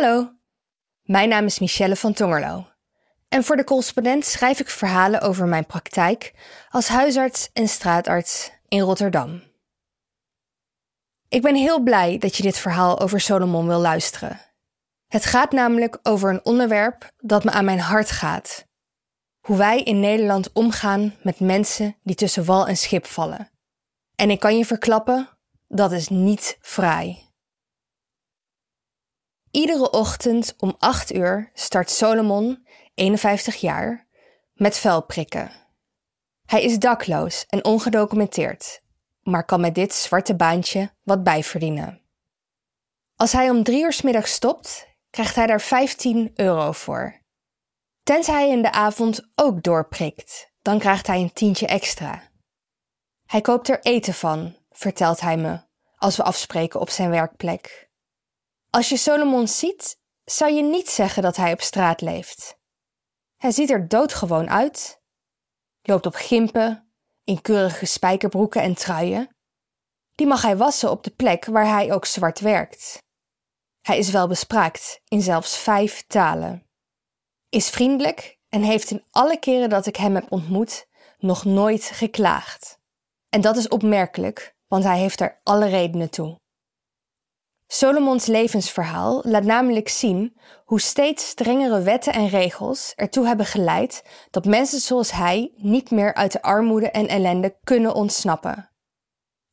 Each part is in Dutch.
Hallo, mijn naam is Michelle van Tongerlo. En voor de correspondent schrijf ik verhalen over mijn praktijk als huisarts en straatarts in Rotterdam. Ik ben heel blij dat je dit verhaal over Solomon wil luisteren. Het gaat namelijk over een onderwerp dat me aan mijn hart gaat. Hoe wij in Nederland omgaan met mensen die tussen wal en schip vallen. En ik kan je verklappen, dat is niet fraai. Iedere ochtend om 8 uur start Solomon, 51 jaar, met vuilprikken. Hij is dakloos en ongedocumenteerd, maar kan met dit zwarte baantje wat bijverdienen. Als hij om drie uur s middag stopt, krijgt hij daar 15 euro voor. Tenzij hij in de avond ook doorprikt, dan krijgt hij een tientje extra. Hij koopt er eten van, vertelt hij me, als we afspreken op zijn werkplek. Als je Solomon ziet, zou je niet zeggen dat hij op straat leeft. Hij ziet er doodgewoon uit, loopt op gimpen, in keurige spijkerbroeken en truien. Die mag hij wassen op de plek waar hij ook zwart werkt. Hij is wel bespraakt in zelfs vijf talen. Is vriendelijk en heeft in alle keren dat ik hem heb ontmoet nog nooit geklaagd. En dat is opmerkelijk, want hij heeft er alle redenen toe. Solomons levensverhaal laat namelijk zien hoe steeds strengere wetten en regels ertoe hebben geleid dat mensen zoals hij niet meer uit de armoede en ellende kunnen ontsnappen.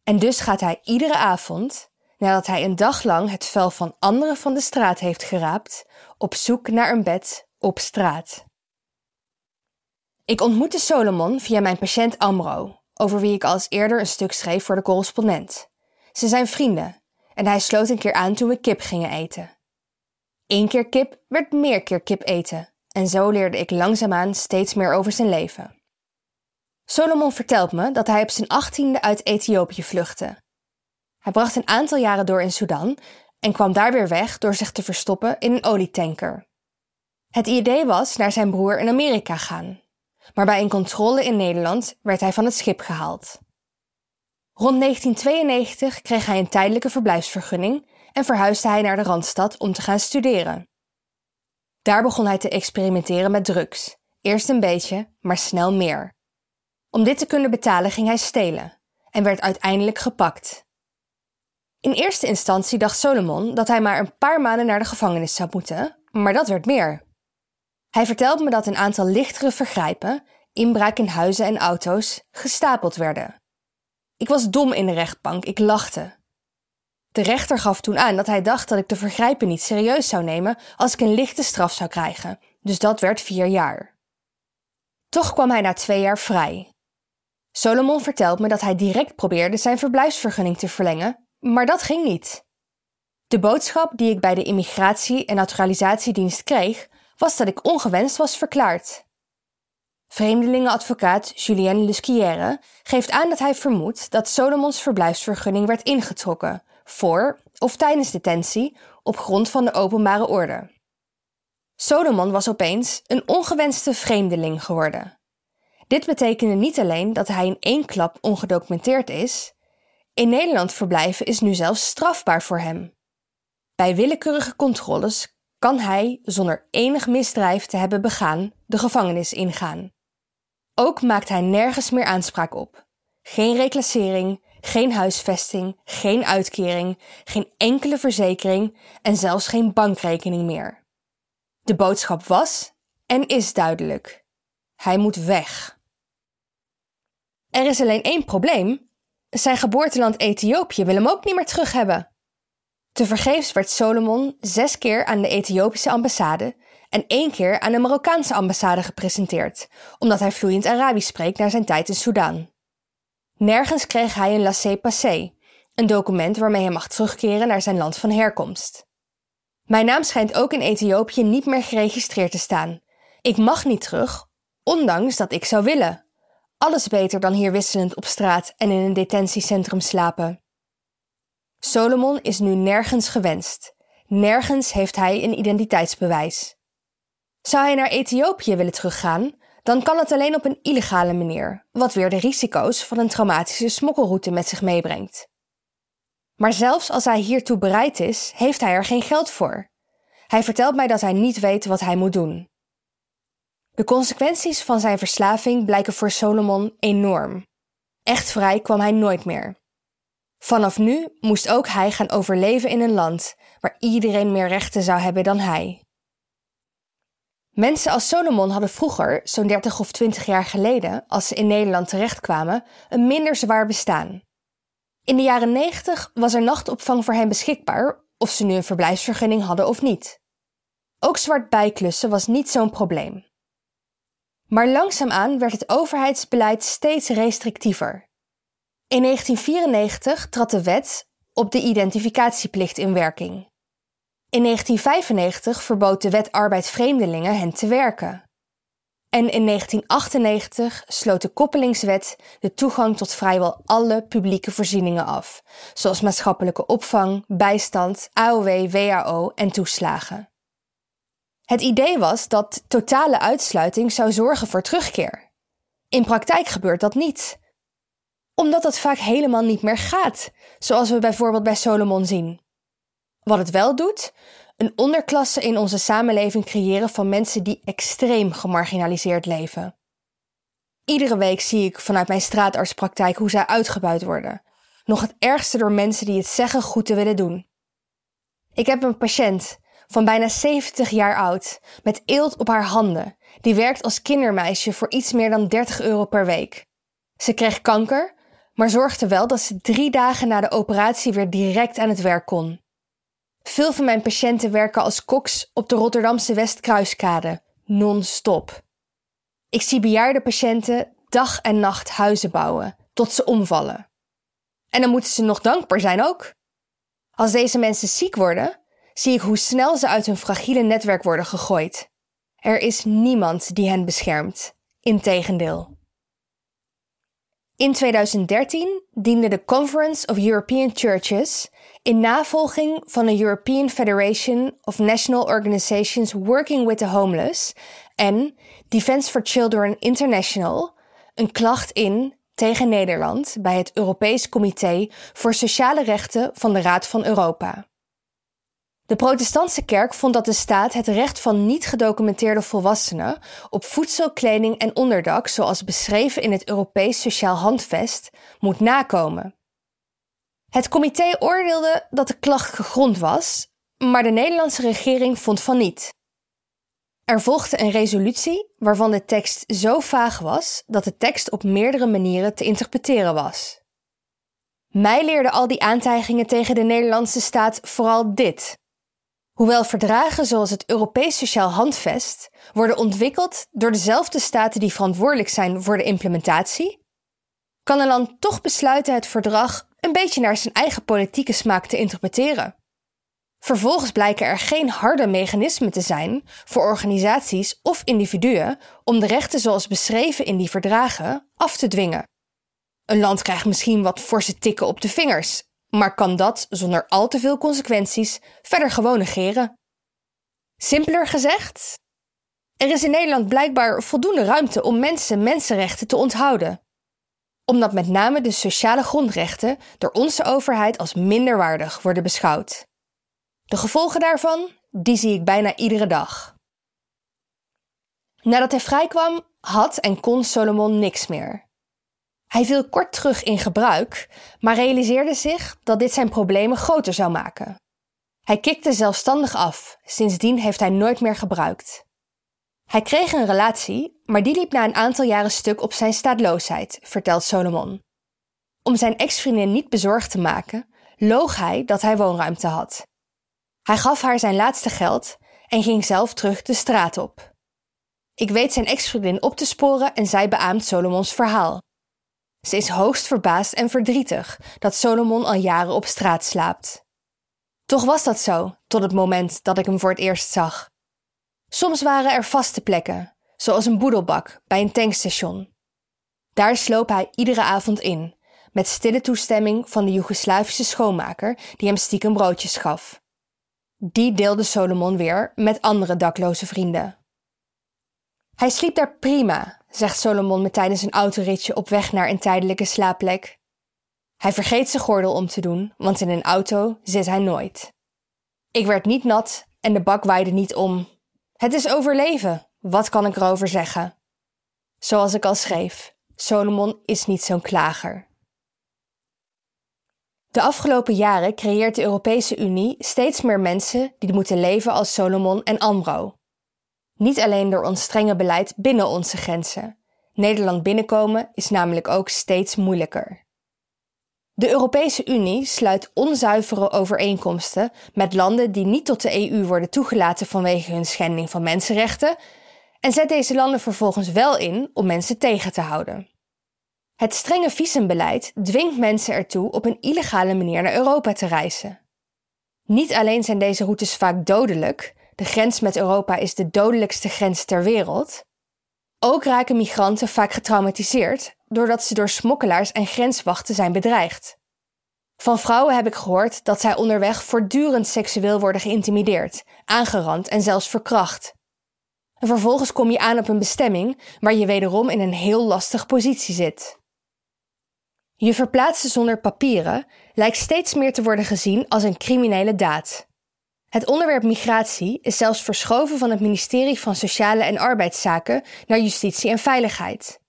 En dus gaat hij iedere avond, nadat hij een dag lang het vuil van anderen van de straat heeft geraapt, op zoek naar een bed op straat. Ik ontmoette Solomon via mijn patiënt Amro, over wie ik al eens eerder een stuk schreef voor de correspondent. Ze zijn vrienden en hij sloot een keer aan toen we kip gingen eten. Eén keer kip werd meer keer kip eten en zo leerde ik langzaamaan steeds meer over zijn leven. Solomon vertelt me dat hij op zijn achttiende uit Ethiopië vluchtte. Hij bracht een aantal jaren door in Sudan en kwam daar weer weg door zich te verstoppen in een olietanker. Het idee was naar zijn broer in Amerika gaan, maar bij een controle in Nederland werd hij van het schip gehaald. Rond 1992 kreeg hij een tijdelijke verblijfsvergunning en verhuisde hij naar de Randstad om te gaan studeren. Daar begon hij te experimenteren met drugs. Eerst een beetje, maar snel meer. Om dit te kunnen betalen ging hij stelen en werd uiteindelijk gepakt. In eerste instantie dacht Solomon dat hij maar een paar maanden naar de gevangenis zou moeten, maar dat werd meer. Hij vertelde me dat een aantal lichtere vergrijpen, inbraak in huizen en auto's, gestapeld werden. Ik was dom in de rechtbank, ik lachte. De rechter gaf toen aan dat hij dacht dat ik de vergrijpen niet serieus zou nemen als ik een lichte straf zou krijgen, dus dat werd vier jaar. Toch kwam hij na twee jaar vrij. Solomon vertelt me dat hij direct probeerde zijn verblijfsvergunning te verlengen, maar dat ging niet. De boodschap die ik bij de Immigratie- en Naturalisatiedienst kreeg, was dat ik ongewenst was verklaard. Vreemdelingenadvocaat Julien Lusquière geeft aan dat hij vermoedt dat Solomons verblijfsvergunning werd ingetrokken voor of tijdens detentie op grond van de openbare orde. Solomon was opeens een ongewenste vreemdeling geworden. Dit betekende niet alleen dat hij in één klap ongedocumenteerd is, in Nederland verblijven is nu zelfs strafbaar voor hem. Bij willekeurige controles kan hij, zonder enig misdrijf te hebben begaan, de gevangenis ingaan. Ook maakt hij nergens meer aanspraak op. Geen reclassering, geen huisvesting, geen uitkering, geen enkele verzekering en zelfs geen bankrekening meer. De boodschap was en is duidelijk. Hij moet weg. Er is alleen één probleem. Zijn geboorteland Ethiopië wil hem ook niet meer terug hebben. Tevergeefs werd Solomon zes keer aan de Ethiopische ambassade en één keer aan de Marokkaanse ambassade gepresenteerd, omdat hij vloeiend Arabisch spreekt naar zijn tijd in Soudaan. Nergens kreeg hij een laissez-passer, een document waarmee hij mag terugkeren naar zijn land van herkomst. Mijn naam schijnt ook in Ethiopië niet meer geregistreerd te staan. Ik mag niet terug, ondanks dat ik zou willen. Alles beter dan hier wisselend op straat en in een detentiecentrum slapen. Solomon is nu nergens gewenst. Nergens heeft hij een identiteitsbewijs. Zou hij naar Ethiopië willen teruggaan, dan kan het alleen op een illegale manier, wat weer de risico's van een traumatische smokkelroute met zich meebrengt. Maar zelfs als hij hiertoe bereid is, heeft hij er geen geld voor. Hij vertelt mij dat hij niet weet wat hij moet doen. De consequenties van zijn verslaving blijken voor Solomon enorm. Echt vrij kwam hij nooit meer. Vanaf nu moest ook hij gaan overleven in een land waar iedereen meer rechten zou hebben dan hij. Mensen als Solomon hadden vroeger, zo'n 30 of 20 jaar geleden, als ze in Nederland terechtkwamen, een minder zwaar bestaan. In de jaren 90 was er nachtopvang voor hen beschikbaar, of ze nu een verblijfsvergunning hadden of niet. Ook zwart bijklussen was niet zo'n probleem. Maar langzaamaan werd het overheidsbeleid steeds restrictiever. In 1994 trad de wet op de identificatieplicht in werking. In 1995 verbood de wet arbeid vreemdelingen hen te werken. En in 1998 sloot de koppelingswet de toegang tot vrijwel alle publieke voorzieningen af, zoals maatschappelijke opvang, bijstand, AOW, WAO en toeslagen. Het idee was dat totale uitsluiting zou zorgen voor terugkeer. In praktijk gebeurt dat niet, omdat dat vaak helemaal niet meer gaat, zoals we bijvoorbeeld bij Solomon zien. Wat het wel doet, een onderklasse in onze samenleving creëren van mensen die extreem gemarginaliseerd leven. Iedere week zie ik vanuit mijn straatartspraktijk hoe zij uitgebuit worden. Nog het ergste door mensen die het zeggen goed te willen doen. Ik heb een patiënt van bijna 70 jaar oud met eelt op haar handen. Die werkt als kindermeisje voor iets meer dan 30 euro per week. Ze kreeg kanker, maar zorgde wel dat ze drie dagen na de operatie weer direct aan het werk kon. Veel van mijn patiënten werken als koks op de Rotterdamse Westkruiskade, non-stop. Ik zie bejaarde patiënten dag en nacht huizen bouwen, tot ze omvallen. En dan moeten ze nog dankbaar zijn ook. Als deze mensen ziek worden, zie ik hoe snel ze uit hun fragiele netwerk worden gegooid. Er is niemand die hen beschermt. Integendeel. In 2013 diende de Conference of European Churches in navolging van de European Federation of National Organizations Working with the Homeless en Defence for Children International een klacht in tegen Nederland bij het Europees Comité voor Sociale Rechten van de Raad van Europa. De protestantse kerk vond dat de staat het recht van niet gedocumenteerde volwassenen op voedsel, kleding en onderdak, zoals beschreven in het Europees Sociaal Handvest, moet nakomen. Het comité oordeelde dat de klacht gegrond was, maar de Nederlandse regering vond van niet. Er volgde een resolutie waarvan de tekst zo vaag was dat de tekst op meerdere manieren te interpreteren was. Mij leerden al die aantijgingen tegen de Nederlandse staat vooral dit. Hoewel verdragen zoals het Europees Sociaal Handvest worden ontwikkeld door dezelfde staten die verantwoordelijk zijn voor de implementatie, kan een land toch besluiten het verdrag een beetje naar zijn eigen politieke smaak te interpreteren. Vervolgens blijken er geen harde mechanismen te zijn voor organisaties of individuen om de rechten zoals beschreven in die verdragen af te dwingen. Een land krijgt misschien wat forse tikken op de vingers maar kan dat zonder al te veel consequenties verder gewoon negeren. Simpeler gezegd, er is in Nederland blijkbaar voldoende ruimte om mensen mensenrechten te onthouden, omdat met name de sociale grondrechten door onze overheid als minderwaardig worden beschouwd. De gevolgen daarvan, die zie ik bijna iedere dag. Nadat hij vrijkwam, had en kon Solomon niks meer. Hij viel kort terug in gebruik, maar realiseerde zich dat dit zijn problemen groter zou maken. Hij kikte zelfstandig af, sindsdien heeft hij nooit meer gebruikt. Hij kreeg een relatie, maar die liep na een aantal jaren stuk op zijn staatloosheid, vertelt Solomon. Om zijn ex-vriendin niet bezorgd te maken, loog hij dat hij woonruimte had. Hij gaf haar zijn laatste geld en ging zelf terug de straat op. Ik weet zijn ex-vriendin op te sporen en zij beaamt Solomons verhaal. Ze is hoogst verbaasd en verdrietig dat Solomon al jaren op straat slaapt. Toch was dat zo, tot het moment dat ik hem voor het eerst zag. Soms waren er vaste plekken, zoals een boedelbak bij een tankstation. Daar sloop hij iedere avond in, met stille toestemming van de Joegoslavische schoonmaker die hem stiekem broodjes gaf. Die deelde Solomon weer met andere dakloze vrienden. Hij sliep daar prima, zegt Solomon me tijdens een autoritje op weg naar een tijdelijke slaapplek. Hij vergeet zijn gordel om te doen, want in een auto zit hij nooit. Ik werd niet nat en de bak waaide niet om. Het is overleven, wat kan ik erover zeggen? Zoals ik al schreef, Solomon is niet zo'n klager. De afgelopen jaren creëert de Europese Unie steeds meer mensen die moeten leven als Solomon en Amro. Niet alleen door ons strenge beleid binnen onze grenzen. Nederland binnenkomen is namelijk ook steeds moeilijker. De Europese Unie sluit onzuivere overeenkomsten met landen die niet tot de EU worden toegelaten vanwege hun schending van mensenrechten en zet deze landen vervolgens wel in om mensen tegen te houden. Het strenge visumbeleid dwingt mensen ertoe op een illegale manier naar Europa te reizen. Niet alleen zijn deze routes vaak dodelijk, de grens met Europa is de dodelijkste grens ter wereld, ook raken migranten vaak getraumatiseerd doordat ze door smokkelaars en grenswachten zijn bedreigd. Van vrouwen heb ik gehoord dat zij onderweg voortdurend seksueel worden geïntimideerd, aangerand en zelfs verkracht. En vervolgens kom je aan op een bestemming waar je wederom in een heel lastige positie zit. Je verplaatsen zonder papieren lijkt steeds meer te worden gezien als een criminele daad. Het onderwerp migratie is zelfs verschoven van het ministerie van Sociale en Arbeidszaken naar Justitie en Veiligheid.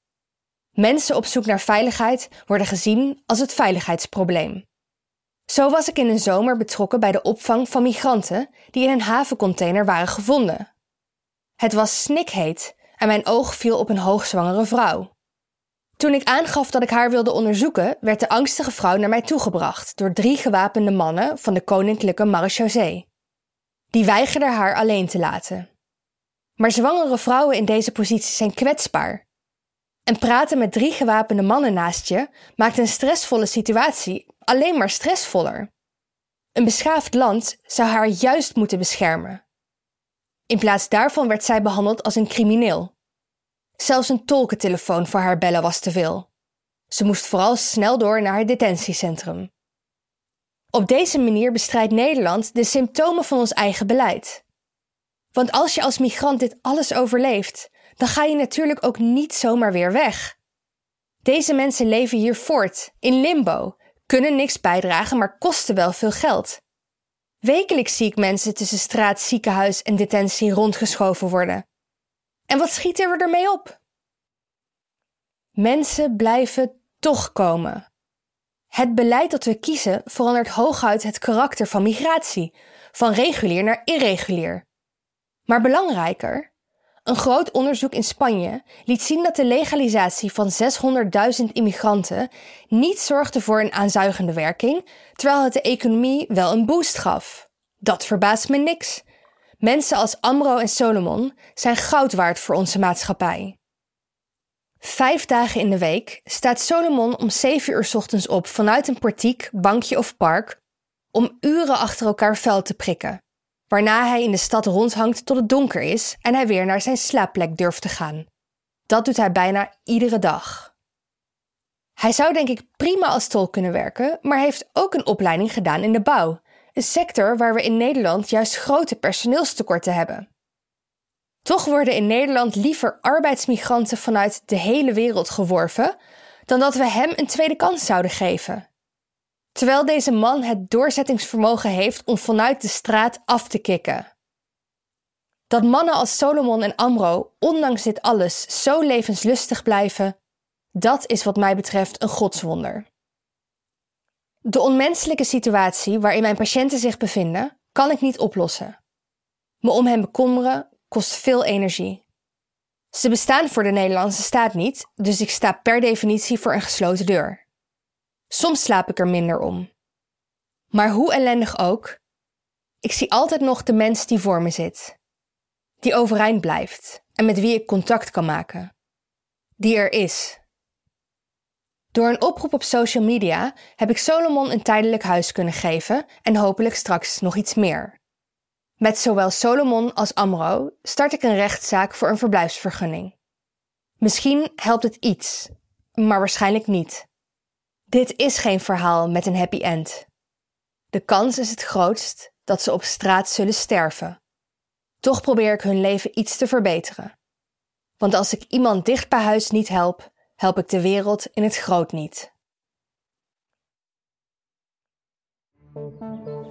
Mensen op zoek naar veiligheid worden gezien als het veiligheidsprobleem. Zo was ik in een zomer betrokken bij de opvang van migranten die in een havencontainer waren gevonden. Het was snikheet en mijn oog viel op een hoogzwangere vrouw. Toen ik aangaf dat ik haar wilde onderzoeken, werd de angstige vrouw naar mij toegebracht door drie gewapende mannen van de Koninklijke Marechaussee. Die weigerden haar alleen te laten. Maar zwangere vrouwen in deze positie zijn kwetsbaar. En praten met drie gewapende mannen naast je maakt een stressvolle situatie alleen maar stressvoller. Een beschaafd land zou haar juist moeten beschermen. In plaats daarvan werd zij behandeld als een crimineel. Zelfs een tolkentelefoon voor haar bellen was te veel. Ze moest vooral snel door naar het detentiecentrum. Op deze manier bestrijdt Nederland de symptomen van ons eigen beleid. Want als je als migrant dit alles overleeft, dan ga je natuurlijk ook niet zomaar weer weg. Deze mensen leven hier voort, in limbo, kunnen niks bijdragen, maar kosten wel veel geld. Wekelijks zie ik mensen tussen straat, ziekenhuis en detentie rondgeschoven worden. En wat schieten we ermee op? Mensen blijven toch komen. Het beleid dat we kiezen verandert hooguit het karakter van migratie, van regulier naar irregulier. Maar belangrijker, een groot onderzoek in Spanje liet zien dat de legalisatie van 600.000 immigranten niet zorgde voor een aanzuigende werking, terwijl het de economie wel een boost gaf. Dat verbaast me niks. Mensen als Amro en Solomon zijn goud waard voor onze maatschappij. Vijf dagen in de week staat Solomon om 7 uur ochtends op vanuit een portiek, bankje of park om uren achter elkaar vuil te prikken waarna hij in de stad rondhangt tot het donker is en hij weer naar zijn slaapplek durft te gaan. Dat doet hij bijna iedere dag. Hij zou denk ik prima als tolk kunnen werken, maar heeft ook een opleiding gedaan in de bouw, een sector waar we in Nederland juist grote personeelstekorten hebben. Toch worden in Nederland liever arbeidsmigranten vanuit de hele wereld geworven dan dat we hem een tweede kans zouden geven. Terwijl deze man het doorzettingsvermogen heeft om vanuit de straat af te kicken. Dat mannen als Solomon en Amro, ondanks dit alles, zo levenslustig blijven, dat is wat mij betreft een godswonder. De onmenselijke situatie waarin mijn patiënten zich bevinden, kan ik niet oplossen. Me om hen bekommeren kost veel energie. Ze bestaan voor de Nederlandse staat niet, dus ik sta per definitie voor een gesloten deur. Soms slaap ik er minder om. Maar hoe ellendig ook, ik zie altijd nog de mens die voor me zit. Die overeind blijft en met wie ik contact kan maken. Die er is. Door een oproep op social media heb ik Solomon een tijdelijk huis kunnen geven en hopelijk straks nog iets meer. Met zowel Solomon als Amro start ik een rechtszaak voor een verblijfsvergunning. Misschien helpt het iets, maar waarschijnlijk niet. Dit is geen verhaal met een happy end. De kans is het grootst dat ze op straat zullen sterven. Toch probeer ik hun leven iets te verbeteren. Want als ik iemand dicht bij huis niet help, help ik de wereld in het groot niet.